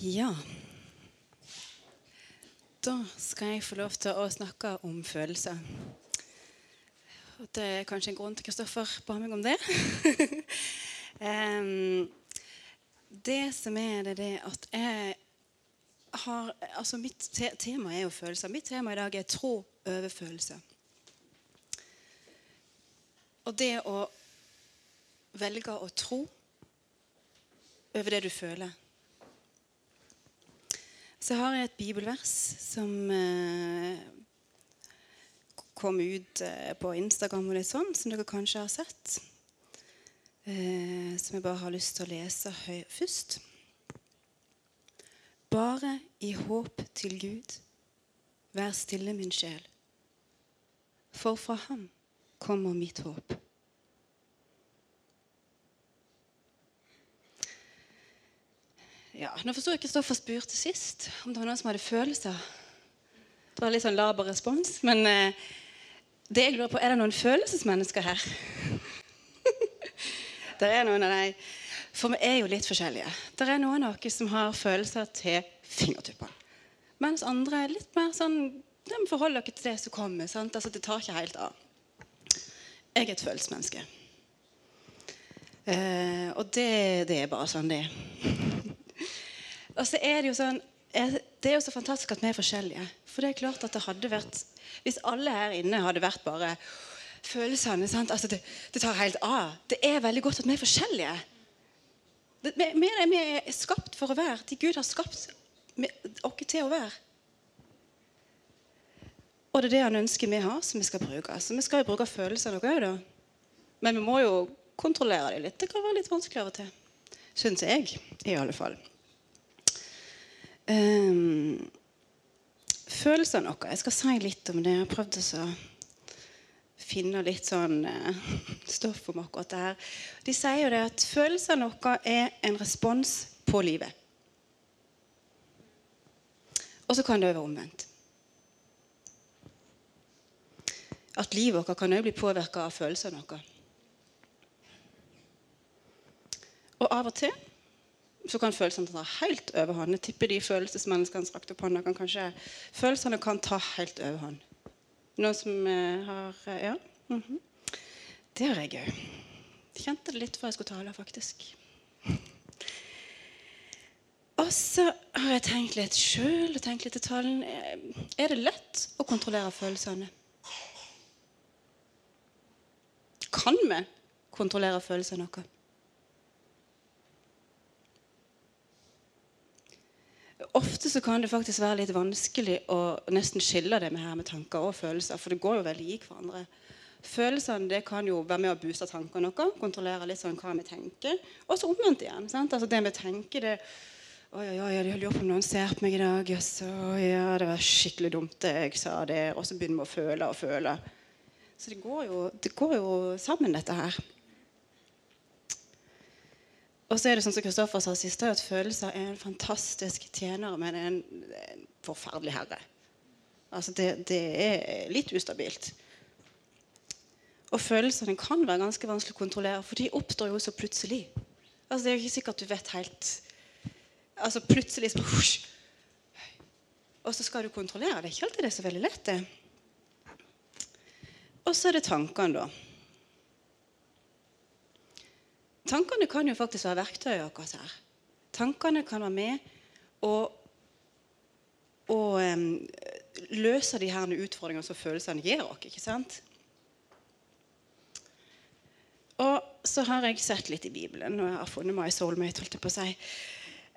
Ja. Da skal jeg få lov til å snakke om følelser. Det er kanskje en grunn til Kristoffer ba meg om det. det som er det, det at jeg har Altså, mitt te tema er jo følelser. Mitt tema i dag er tro over følelser. Og det å velge å tro over det du føler. Så har jeg et bibelvers som eh, kom ut eh, på Instagram og litt sånn, som dere kanskje har sett. Eh, som jeg bare har lyst til å lese høy først. Bare i håp til Gud, vær stille, min sjel. For fra ham kommer mitt håp. Ja, Nå forsto jeg Kristoffer spurte sist om det var noen som hadde følelser. Det var litt sånn laber respons. Men eh, det jeg lurer på, er det noen følelsesmennesker her? det er noen av dem, For vi er jo litt forskjellige. Det er noen av oss som har følelser til fingertuppene. Mens andre er litt mer sånn De forholder dere til det som kommer. sant? Altså, Det tar ikke helt av. Jeg er et følelsesmenneske. Eh, og det, det er bare sånn det er. Og så er det jo sånn det er jo så fantastisk at vi er forskjellige. For det er klart at det hadde vært Hvis alle her inne hadde vært bare følelsene? Altså det, det tar helt av. Det er veldig godt at vi er forskjellige. Det, vi, vi, er skapt for å være de Gud har skapt oss til å være. Og det er det han ønsker vi har, som vi skal bruke. Så vi skal jo bruke følelsene òg, da. Men vi må jo kontrollere dem litt. Det kan være litt vanskelig av og til. Syns jeg, i alle fall. Um, følelsene våre Jeg skal si litt om det. Jeg har prøvd å finne litt sånn uh, stoff om akkurat det her. De sier jo det at følelsene våre er en respons på livet. Og så kan det være omvendt. At livet vårt kan òg bli påvirka av følelsene våre. Og av og til så kan følelsene ta helt overhånd. Jeg tipper de følelsesmenneskene som rakte opp hånda, kan kanskje Følelsene kan ta helt overhånd. Noen som eh, har eh, Ja? Mm -hmm. Det har jeg òg. Kjente det litt før jeg skulle tale, faktisk. Og så har jeg tenkt litt sjøl og tenkt litt i talen. Eh, er det lett å kontrollere følelsene? Kan vi kontrollere følelsene våre? Ofte så kan det faktisk være litt vanskelig å nesten skille det med her med tanker og følelser. For det går jo veldig i hverandre. Følelsene det kan jo være med å booste tankene noe. Kontrollere litt sånn hva vi tenker. Og så omvendt igjen. sant? Altså Det vi tenker, det Oi, oi, oi, jeg lurer på om noen ser på meg i dag. Yes, oi, ja, det var skikkelig dumt det jeg sa det. Og så begynner vi å føle og føle. Så det går jo, det går jo sammen, dette her. Og så er det sånn som Kristoffer sa sist, at følelser er en fantastisk tjener, men en, forferdelig herre. Altså det, det, er litt ustabilt. Og følelsene kan være ganske vanskelig å kontrollere, for de oppstår jo så plutselig. Altså Det er jo ikke sikkert du vet helt Altså Plutselig så Og så skal du kontrollere. Det er ikke alltid det er så veldig lett, det. Og så er det tankene, da. Tankene kan jo faktisk være verktøy akkurat her. Tankene kan være med og, og um, løse de her utfordringene som følelsene gir oss. ikke sant? Og så har jeg sett litt i Bibelen, og jeg har funnet meg soulmate. holdt Jeg på å si.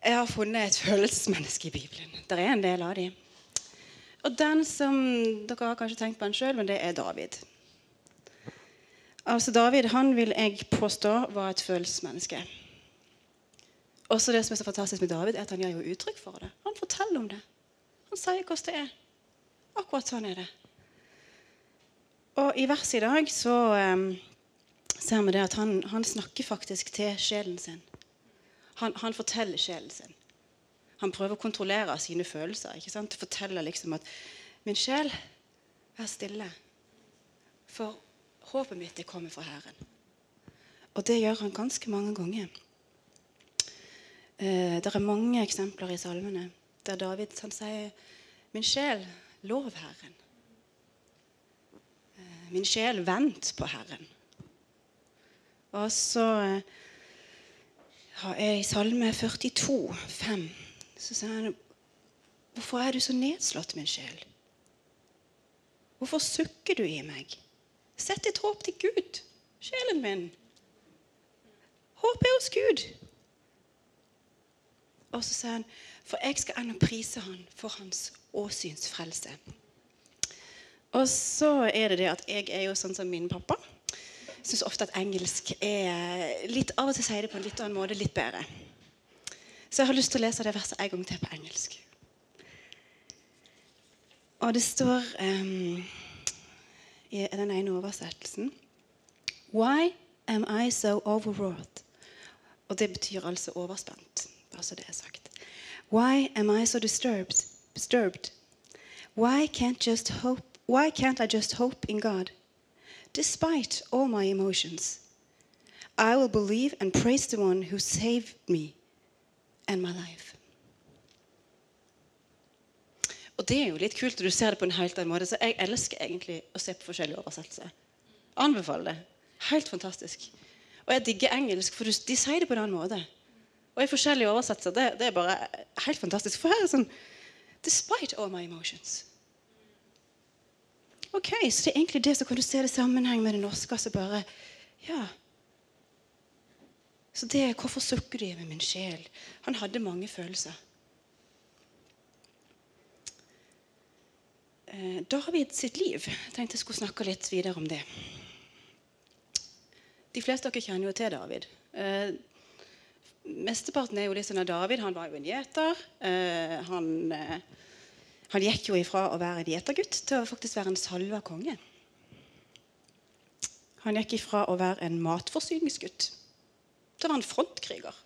Jeg har funnet et følelsesmenneske i Bibelen. Det er en del av dem. Og den som Dere har kanskje tenkt på den sjøl, men det er David. Altså David han vil jeg påstå var et følelsesmenneske. Også det som er så fantastisk med David, er at han gir jo uttrykk for det. Han forteller om det. Han sier hvordan det er. Akkurat sånn er det. Og i verset i dag så um, ser vi det at han, han, snakker faktisk til sjelen sin. Han, han, forteller sjelen sin. Han prøver å kontrollere sine følelser. ikke sant? Forteller liksom at 'Min sjel, vær stille.' For Håpet mitt det kommer fra Herren. Og det gjør han ganske mange ganger. Eh, det er mange eksempler i salmene der David han sier Min sjel, lov Herren. Eh, min sjel, vent på Herren. Og så har jeg i Salme 42, 5, så sier han Hvorfor er du så nedslått, min sjel? Hvorfor sukker du i meg? Sett ditt håp til Gud, sjelen min. Håp er hos Gud. Og så sier han, for jeg skal ennå prise han for hans åsynsfrelse. Og så er det det at jeg er jo sånn som min pappa. Syns ofte at engelsk er litt Av og til sier det på en litt annen måte litt bedre. Så jeg har lyst til å lese det verset en gang til på engelsk. Og det står um, i den ene oversettelsen Why am I so overwrought? Og det betyr altså overspent. Bare så det er sagt. Why am I so disturbed? disturbed? Why can't just hope why can't I just hope in God? Despite all my emotions, I will believe and praise the one who saved me and my life. Og det er jo litt kult, du ser det på en helt annen måte. Så jeg elsker egentlig å se på forskjellige oversettelser. Anbefaler det. Helt fantastisk. Og jeg digger engelsk, for de sier det på en annen måte. Og i forskjellige oversettelser. Det, det, er bare helt fantastisk. For her er det sånn Despite all my emotions. Ok, Så det er egentlig det, så kan du se det i sammenheng med det norske. så bare, ja. Så det er 'Hvorfor sukker du med min sjel?' Han hadde mange følelser. David sitt liv jeg tenkte jeg skulle snakke litt videre om det. De fleste av dere kjenner jo til David. Eh, mesteparten er jo litt sånn at David han var jo en gjeter. Eh, han eh, han gikk jo ifra å være en gjetergutt til å faktisk være en salva konge. Han gikk ifra å være en matforsyningsgutt til å være en frontkriger.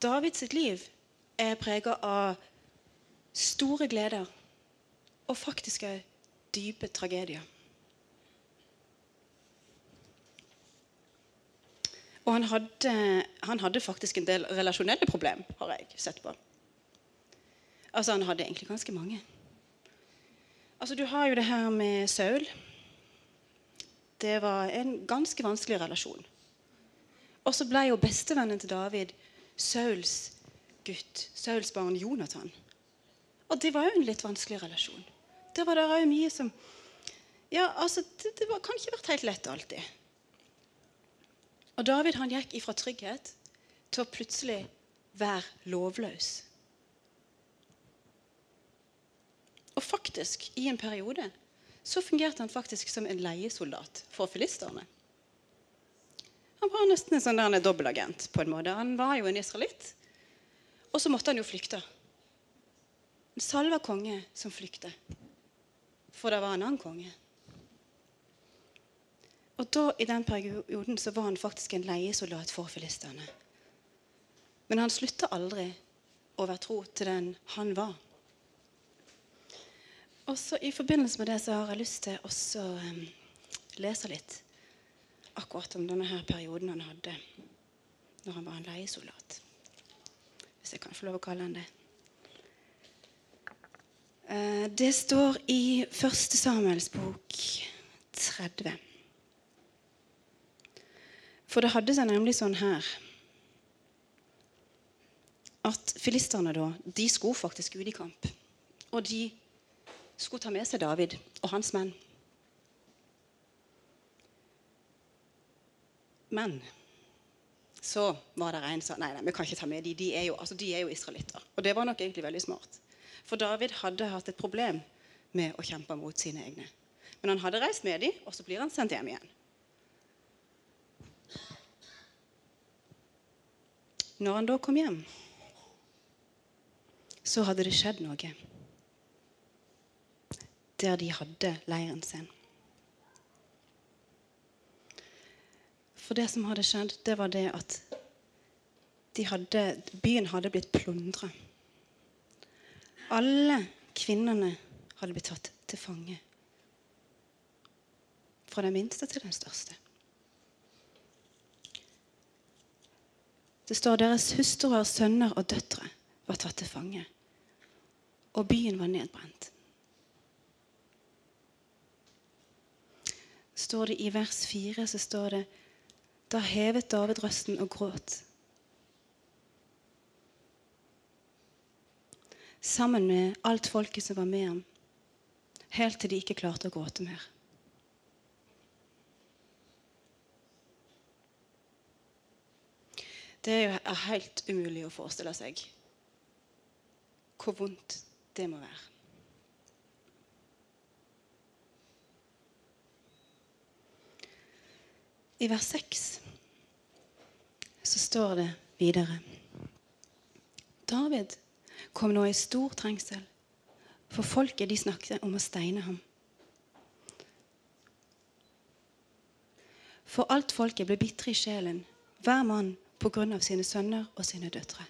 Davids liv er prega av store gleder og faktiske dype tragedier. Og han hadde, han hadde faktisk en del relasjonelle problem, har jeg sett på. Altså, han hadde egentlig ganske mange. Altså, Du har jo det her med Saul. Det var en ganske vanskelig relasjon. Og så ble jo bestevennen til David Sauls gutt, Sauls barn Jonathan. Og det var jo en litt vanskelig relasjon. Der var det òg mye som Ja, altså, det, det var, kan ikke vært helt lett alltid. Og David han gikk ifra trygghet til å plutselig være lovløs. Og faktisk, i en periode, så fungerte han faktisk som en leiesoldat for filisterne. Han var nesten en sånn dobbeltagent. på en måte. Han var jo en israelitt. Og så måtte han jo flykte. En salva konge som flykter. For det var en annen konge. Og da, I den perioden så var han faktisk en leiesoldat for filisterne. Men han slutta aldri å være tro til den han var. Og så I forbindelse med det så har jeg lyst til å um, lese litt akkurat om denne her perioden han hadde når han var en leiesoldat. Hvis jeg kan få lov å kalle han det. Uh, det står i 1. Samuels bok 30. For det hadde seg nemlig sånn her at filisterne da, de skulle faktisk ut i kamp. Og de skulle ta med seg David og hans menn. Men så var det en som nei, nei, vi kan ikke ta med de. De er jo, altså, jo israelitter. Og det var nok egentlig veldig smart. For David hadde hatt et problem med å kjempe mot sine egne. Men han hadde reist med dem, og så blir han sendt hjem igjen. Når han da kom hjem, så hadde det skjedd noe der de hadde leiren sin. For det som hadde skjedd, det var det at de hadde, byen hadde blitt plundra. Alle kvinnene hadde blitt tatt til fange. Fra den minste til den største. Det står deres hustruer, sønner og døtre var tatt til fange. Og byen var nedbrent. Står det I vers 4 så står det Da hevet David røsten og gråt. Sammen med alt folket som var med ham. Helt til de ikke klarte å gråte mer. Det er helt umulig å forestille seg hvor vondt det må være. I vers 6 så står det videre David kom nå i stor trengsel, for folket de snakket om å steine ham. For alt folket ble bitre i sjelen, hver mann på grunn av sine sønner og sine døtre.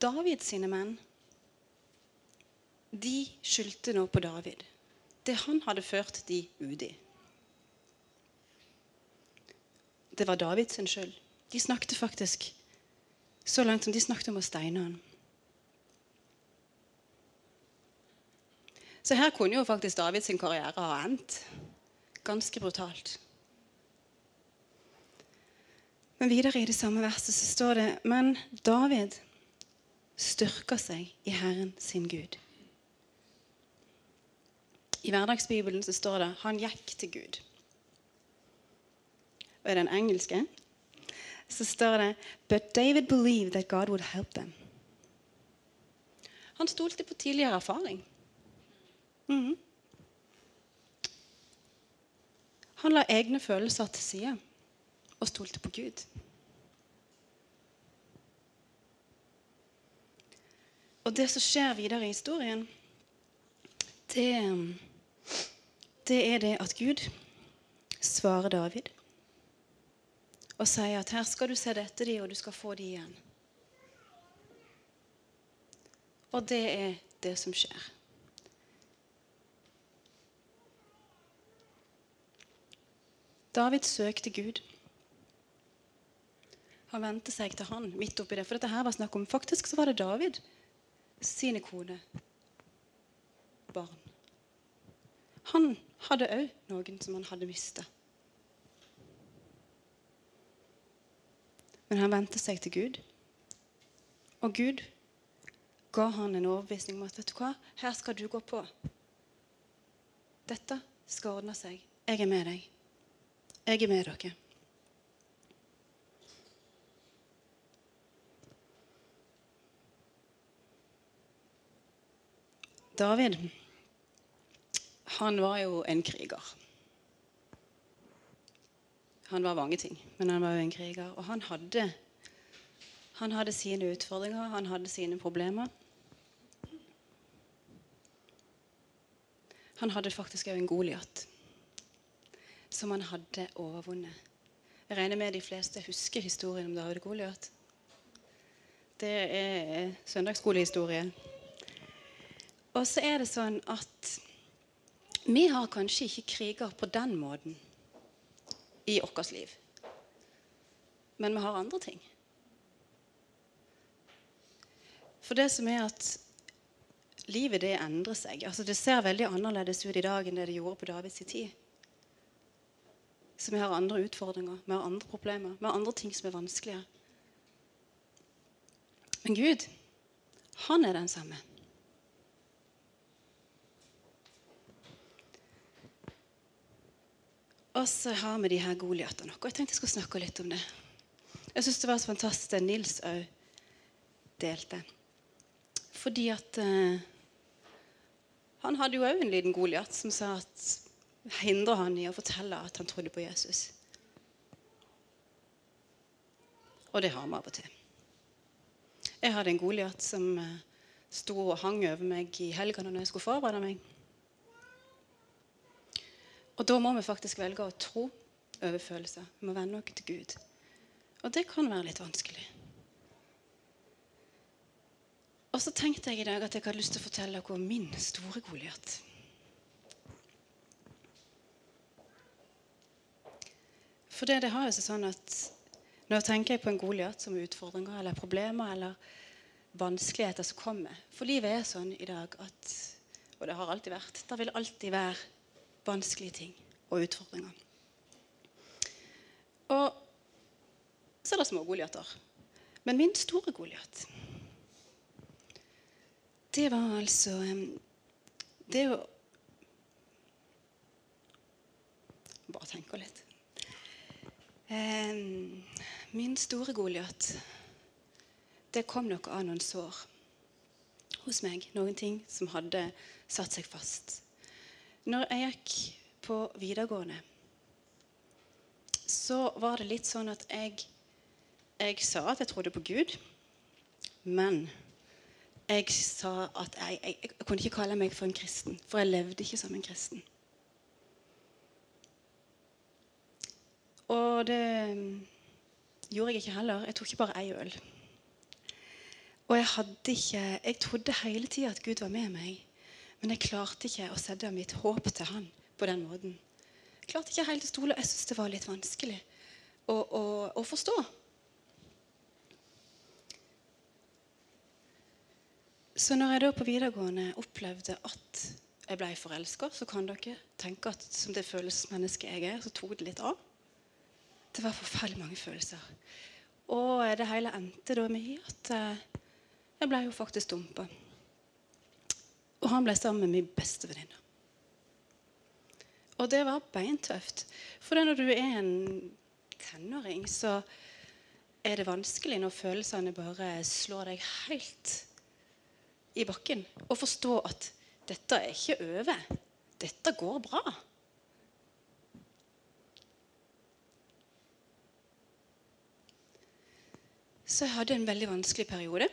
David sine menn de skyldte nå på David. Det han hadde ført de ut i. Det var Davids skyld. De snakket faktisk så langt som de snakket om å steine han. Så her kunne jo faktisk Davids karriere ha endt. Ganske brutalt. Men videre i det samme verset så står det Men David styrker seg i Herren sin Gud. I hverdagsbibelen så står det 'han gikk til Gud'. Og i den engelske så står det 'But David believed that God would help them'. Han stolte på tidligere erfaring. Mm. Han la egne følelser til side og stolte på Gud. Og det som skjer videre i historien, det, det er det at Gud svarer David og sier at her skal du se dette de, og du skal få de igjen. Og det er det som skjer. David søkte Gud. Han vendte seg til han midt oppi det. For dette her var snakk om Faktisk så var det David sine kone, barn. Han hadde òg noen som han hadde mista. Men han vendte seg til Gud. Og Gud ga han en overbevisning om at vet du hva, her skal du gå på. Dette skal ordne seg. Jeg er med deg. Jeg er med dere. David han var jo en kriger. Han var mange ting, men han var jo en kriger. Og han hadde, han hadde sine utfordringer, han hadde sine problemer. Han hadde faktisk òg en Goliat som han hadde overvunnet. Jeg regner med de fleste husker historien om David Goliat. Det er søndagsskolehistorie. Og så er det sånn at vi har kanskje ikke kriger på den måten i vårt liv. Men vi har andre ting. For det som er at livet det endrer seg. Altså Det ser veldig annerledes ut i dag enn det det gjorde på Davids tid. Så vi har andre utfordringer, vi har andre problemer, vi har andre ting som er vanskelige. Men Gud, han er den samme. Og så har vi de her Goliatene. Og jeg tenkte jeg skulle snakke litt om det. Jeg syns det var så fantastisk det Nils òg delte. Fordi at uh, Han hadde jo òg en liten Goliat som sa at hindra han i å fortelle at han trodde på Jesus. Og det har vi av og til. Jeg hadde en Goliat som uh, sto og hang over meg i helgene når jeg skulle forberede meg. Og da må vi faktisk velge å tro over følelser. Vi må vende oss til Gud. Og det kan være litt vanskelig. Og så tenkte jeg i dag at jeg hadde lyst til å fortelle dere om min store Goliat. For det, det har jo sånn at Nå tenker jeg på en Goliat som utfordringer eller problemer eller vanskeligheter som kommer. For livet er sånn i dag at Og det har alltid vært. Det vil alltid være vanskelige ting og utfordringer. Og så er det små Goliater. Men min store Goliat, det var altså Det jo Bare tenker litt. Min store Goliat, det kom nok av noen sår hos meg. Noen ting som hadde satt seg fast. Når jeg gikk på videregående, så var det litt sånn at jeg, jeg sa at jeg trodde på Gud. Men jeg sa at jeg, jeg, jeg, kunne ikke kalle meg for en kristen, for jeg levde ikke som en kristen. Og det gjorde jeg ikke heller. Jeg tok ikke bare ei øl. Og jeg hadde ikke Jeg trodde hele tida at Gud var med meg. Men jeg klarte ikke å sette mitt håp til han på den måten. Jeg klarte ikke helt å stole. Jeg syntes det var litt vanskelig å, å, å forstå. Så når jeg da på videregående opplevde at jeg ble forelska, så kan dere tenke at som det følelsesmennesket jeg er, så tok det litt av. Det var forferdelig mange følelser. Og det hele endte da med at eh, jeg ble jo faktisk dumpa. Og han ble sammen med min beste venninne. Og det var beintøft. For når du er en tenåring, så er det vanskelig når følelsene bare slår deg helt i bakken. Å forstå at dette er ikke over. Dette går bra. Så jeg hadde en veldig vanskelig periode.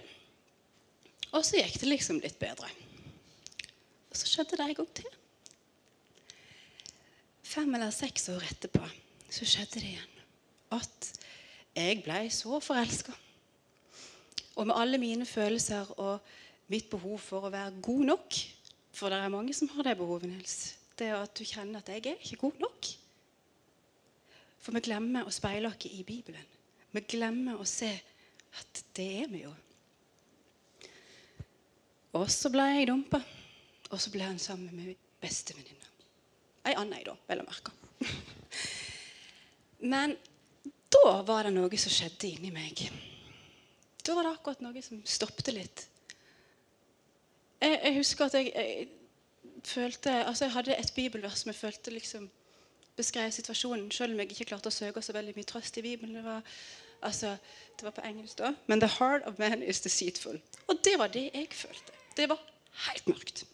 Og så gikk det liksom litt bedre. Og så skjedde det en gang til. Fem eller seks år etterpå så skjedde det igjen at jeg ble så forelska. Og med alle mine følelser og mitt behov for å være god nok For det er mange som har det behovet, Nils. Det at du kjenner at 'jeg er ikke god nok'. For vi glemmer å speile oss i Bibelen. Vi glemmer å se at det er vi jo. Og så ble jeg dumpa. Og så ble han sammen med min bestevenninne. Ei anna ei, da, vel å merke. Men da var det noe som skjedde inni meg. Da var det akkurat noe som stoppet litt. Jeg, jeg husker at jeg, jeg, følte Altså, jeg hadde et bibelvers som jeg følte liksom beskrev situasjonen, selv om jeg ikke klarte å søke så veldig mye trøst i Bibelen. Det var, altså, det var på engelsk da. Men 'the heart of man is deceitful'. Og det var det jeg følte. Det var helt mørkt.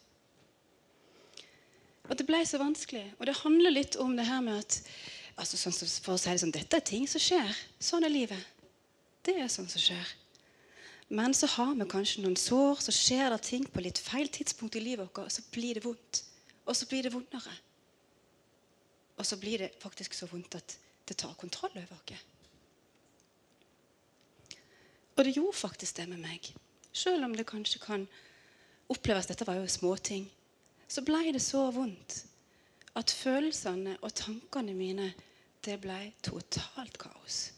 Og det ble så vanskelig. Og det handler litt om det her med at altså sånn, For å si det sånn, dette er ting som skjer. Sånn er livet. Det er sånn som skjer. Men så har vi kanskje noen sår, så skjer det ting på litt feil tidspunkt i livet vårt, og så blir det vondt. Og så blir det vondere. Og så blir det faktisk så vondt at det tar kontroll over oss. Og det gjorde faktisk det med meg. Selv om det kanskje kan oppleves Dette var jo småting. Så ble det så vondt at følelsene og tankene mine det ble totalt kaos.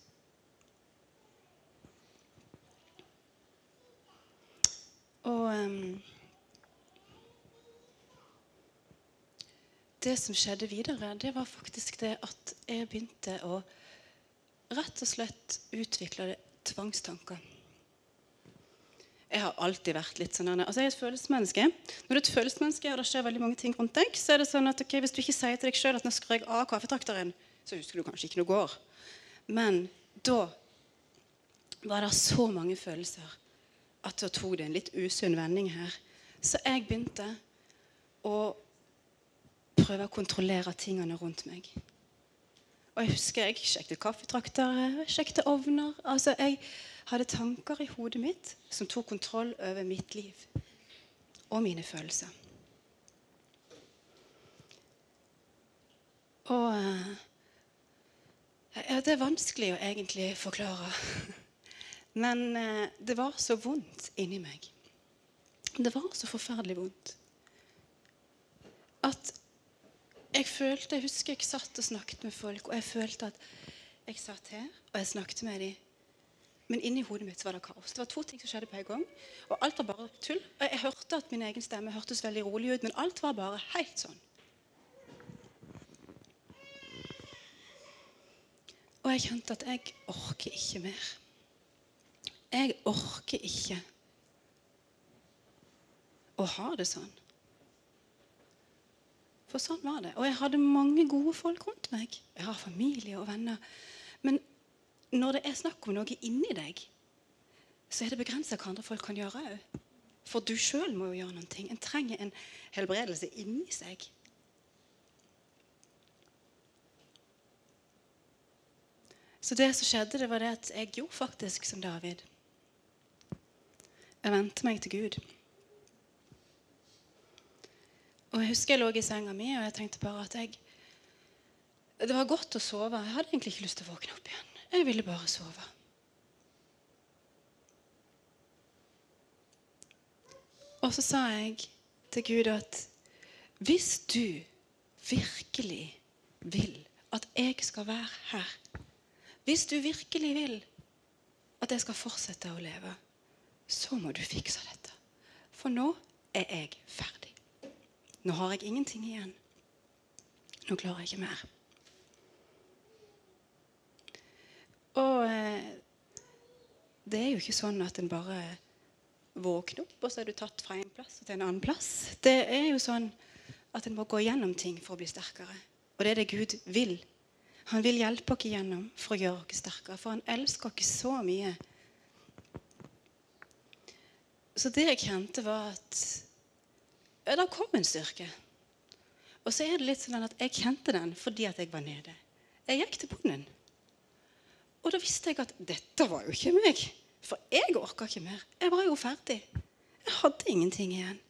Og um, Det som skjedde videre, det var faktisk det at jeg begynte å rett og slett utvikle tvangstanker. Jeg har alltid vært litt sånn altså Jeg er et følelsesmenneske. Når du er et følelsesmenneske, og det skjer veldig mange ting rundt deg, så er det sånn at okay, hvis du ikke sier til deg sjøl at nå skrur jeg av kaffetrakteren, så husker du kanskje ikke noe går. Men da var det så mange følelser at da tok det en litt usunn vending her. Så jeg begynte å prøve å kontrollere tingene rundt meg. Og jeg husker jeg sjekket kaffetraktere, sjekket ovner. altså jeg hadde tanker i hodet mitt som tok kontroll over mitt liv og mine følelser. Og eh, ja, Det er vanskelig å egentlig forklare. Men eh, det var så vondt inni meg. Det var så forferdelig vondt. At jeg følte Jeg husker jeg satt og snakket med folk, og jeg følte at Jeg satt her, og jeg snakket med dem. Men inni hodet mitt var det kaos. Det var to ting som skjedde på en gang. Og alt var bare tull. Og jeg hørte at min egen stemme hørtes veldig rolig ut, men alt var bare helt sånn. Og jeg kjente at jeg orker ikke mer. Jeg orker ikke å ha det sånn. For sånn var det. Og jeg hadde mange gode folk rundt meg. Jeg har familie og venner. Men når det er snakk om noe inni deg, så er det begrensa hva andre folk kan gjøre òg. For du sjøl må jo gjøre noe. En trenger en helbredelse inni seg. Så det som skjedde, det var det at jeg gjorde faktisk som David. Jeg vendte meg til Gud. Og jeg husker jeg lå i senga mi og jeg tenkte bare at jeg Det var godt å sove. Jeg hadde egentlig ikke lyst til å våkne opp igjen. Jeg ville bare sove. Og så sa jeg til Gud at hvis du virkelig vil at jeg skal være her Hvis du virkelig vil at jeg skal fortsette å leve, så må du fikse dette. For nå er jeg ferdig. Nå har jeg ingenting igjen. Nå klarer jeg ikke mer. Og eh, det er jo ikke sånn at en bare våkner opp, og så er du tatt fra en plass til en annen plass. Det er jo sånn at en må gå gjennom ting for å bli sterkere. Og det er det Gud vil. Han vil hjelpe oss igjennom for å gjøre oss sterkere. For han elsker oss så mye. Så det jeg kjente, var at ja, det kom en styrke. Og så er det litt sånn at jeg kjente den fordi at jeg var nede. Jeg gikk til bunnen. Og da visste jeg at dette var jo ikke meg. For jeg orka ikke mer. Jeg var jo ferdig. Jeg hadde ingenting igjen.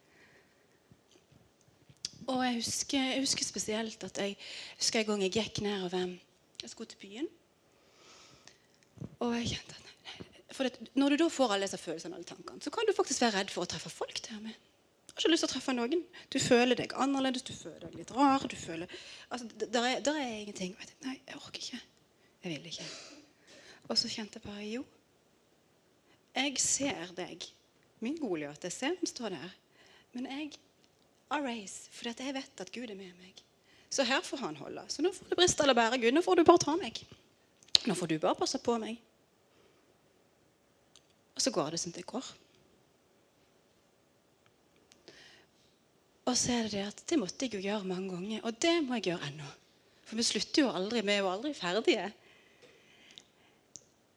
Og jeg husker, jeg husker spesielt at jeg husker en gang jeg gikk nedover Jeg skulle til byen. Og jeg kjente at for det, Når du da får alle disse følelsene alle tankene, så kan du faktisk være redd for å treffe folk der med. Du har ikke lyst til å treffe noen. Du føler deg annerledes, du føler deg litt rar. du føler, altså, Der er, der er ingenting. Nei, jeg orker ikke. Jeg vil ikke. Og så kjente jeg bare Jo, jeg ser deg, min Goliat. Jeg ser den står der. Men jeg arraise, for jeg vet at Gud er med meg. Så her får han holde. Så nå får du briste eller bære. Gud, nå får du bare ta meg. Nå får du bare passe på meg. Og så går det som det går. Og så er det det at det måtte jeg jo gjøre mange ganger, og det må jeg gjøre ennå. For vi slutter jo aldri. Vi er jo aldri ferdige.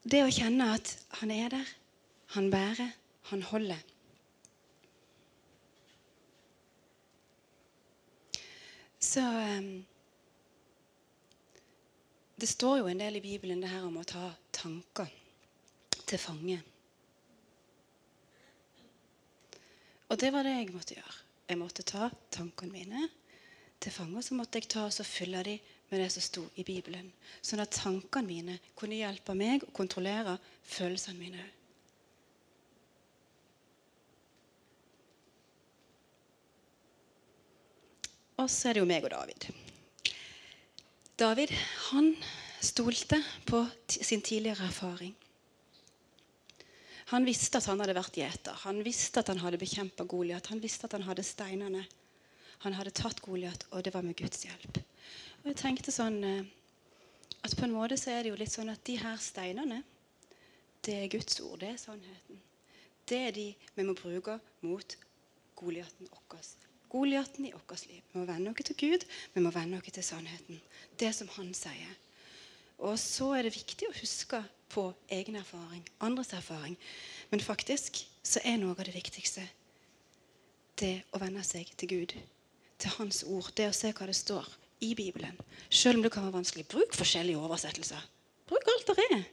Det å kjenne at han er der, han bærer, han holder. Så um, Det står jo en del i Bibelen det her om å ta tanker til fange. Og det var det jeg måtte gjøre. Jeg måtte ta tankene mine til fange. Og så måtte jeg ta og fylle dem med det som sto i Bibelen. Sånn at tankene mine kunne hjelpe meg å kontrollere følelsene mine. Og så er det jo meg og David. David han stolte på sin tidligere erfaring. Han visste at han hadde vært gjeter. Han visste at han hadde bekjempa Goliat. Han visste at han hadde steinene. Han hadde tatt Goliat, og det var med Guds hjelp. Og jeg tenkte sånn eh, at på en måte så er det jo litt sånn at de her steinene, det er Guds ord. Det er sannheten. Det er de vi må bruke mot Goliaten vår. Goliaten i vårt liv. Vi må vende oss til Gud, vi må vende oss til sannheten. Det som han sier. Og så er det viktig å huske på egen erfaring, andres erfaring. Men faktisk så er noe av det viktigste det å venne seg til Gud. Til Hans ord. Det å se hva det står i Bibelen. Selv om det kan være vanskelig. Bruk forskjellige oversettelser. Bruk alt det er.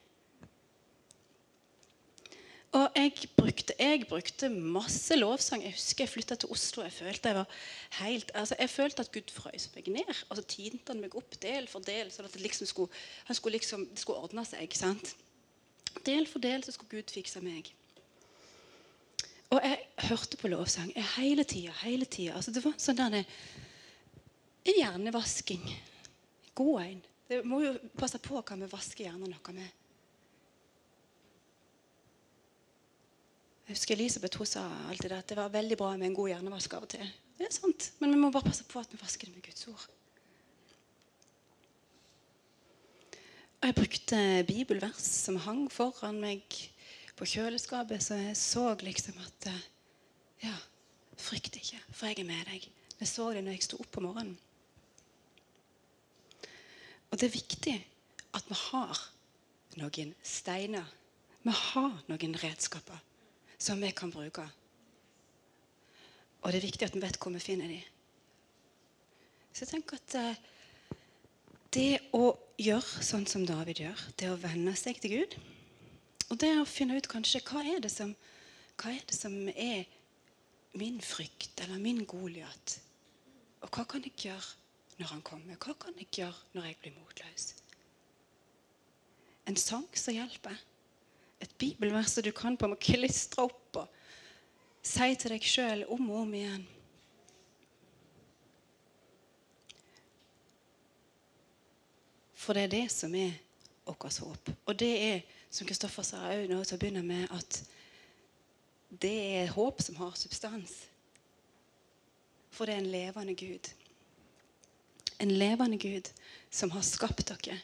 Og jeg brukte, jeg brukte, masse lovsang. Jeg husker jeg flytta til Oslo. Jeg følte jeg var helt, altså jeg følte at Gud frøs meg ned. Og så tinte han meg opp del for del, sånn at det liksom skulle, han skulle liksom, det skulle ordne seg. ikke sant? Del for del så skulle Gud fikse meg. Og jeg hørte på lovsang jeg, hele tida. Hele tida. Altså, det var en sånn der, en hjernevasking. God en. Det må jo passe på hva vi vasker hjernen noe med. Jeg husker Elisabeth hun sa alltid det, at det var veldig bra med en god hjernevask av og til. Det er sant, Men vi må bare passe på at vi vasker det med Guds ord. Og Jeg brukte bibelvers som hang foran meg på kjøleskapet, så jeg så liksom at eh, Ja, frykt ikke, for jeg er med deg. Jeg så det når jeg sto opp om morgenen. Og det er viktig at vi har noen steiner. Vi har noen redskaper som vi kan bruke. Og det er viktig at vi vet hvor vi finner dem. Så jeg tenker at eh, det å gjøre sånn som David gjør, det å venne seg til Gud Og det å finne ut kanskje hva er det som, er, det som er min frykt eller min Goliat? Og hva kan jeg gjøre når han kommer? Hva kan jeg gjøre når jeg blir motløs? En sang som hjelper. Et bibelvers som du kan på med å klistre opp og si til deg sjøl om og om igjen. For det er det som er vårt håp. Og det er, som Kristoffer sa òg nå til å begynne med, at det er håp som har substans. For det er en levende Gud. En levende Gud som har skapt dere.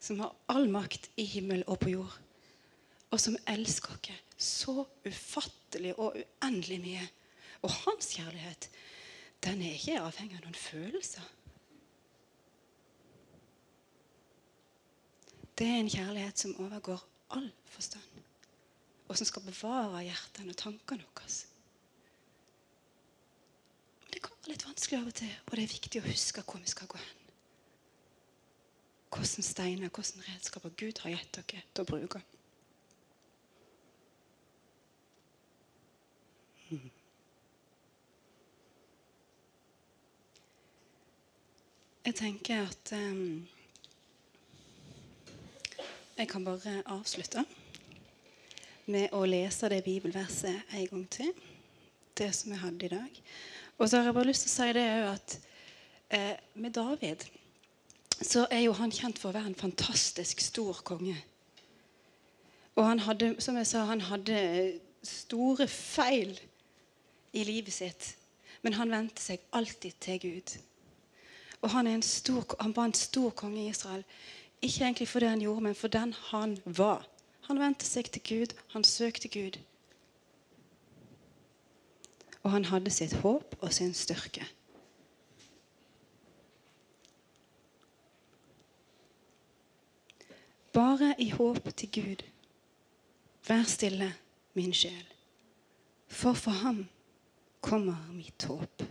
Som har all makt i himmel og på jord. Og som elsker dere så ufattelig og uendelig mye. Og hans kjærlighet, den er ikke avhengig av noen følelser. Det er en kjærlighet som overgår all forstand, og som skal bevare hjertene og tankene våre. Være litt vanskelig av og til, og det er viktig å huske hvor vi skal gå hen. Hvordan steiner, hvordan redskaper Gud har gitt dere til å bruke. Jeg tenker at um, jeg kan bare avslutte med å lese det bibelverset en gang til. Det som jeg hadde i dag. Og så har jeg bare lyst til å si det at eh, med David så er jo han kjent for å være en fantastisk stor konge. Og han hadde, som jeg sa, han hadde store feil i livet sitt. Men han vendte seg alltid til Gud. Og han, er en stor, han var en stor konge i Israel. Ikke egentlig for det han gjorde, men for den han var. Han vendte seg til Gud, han søkte Gud. Og han hadde sitt håp og sin styrke. Bare i håp til Gud. Vær stille, min sjel, for for ham kommer mitt håp.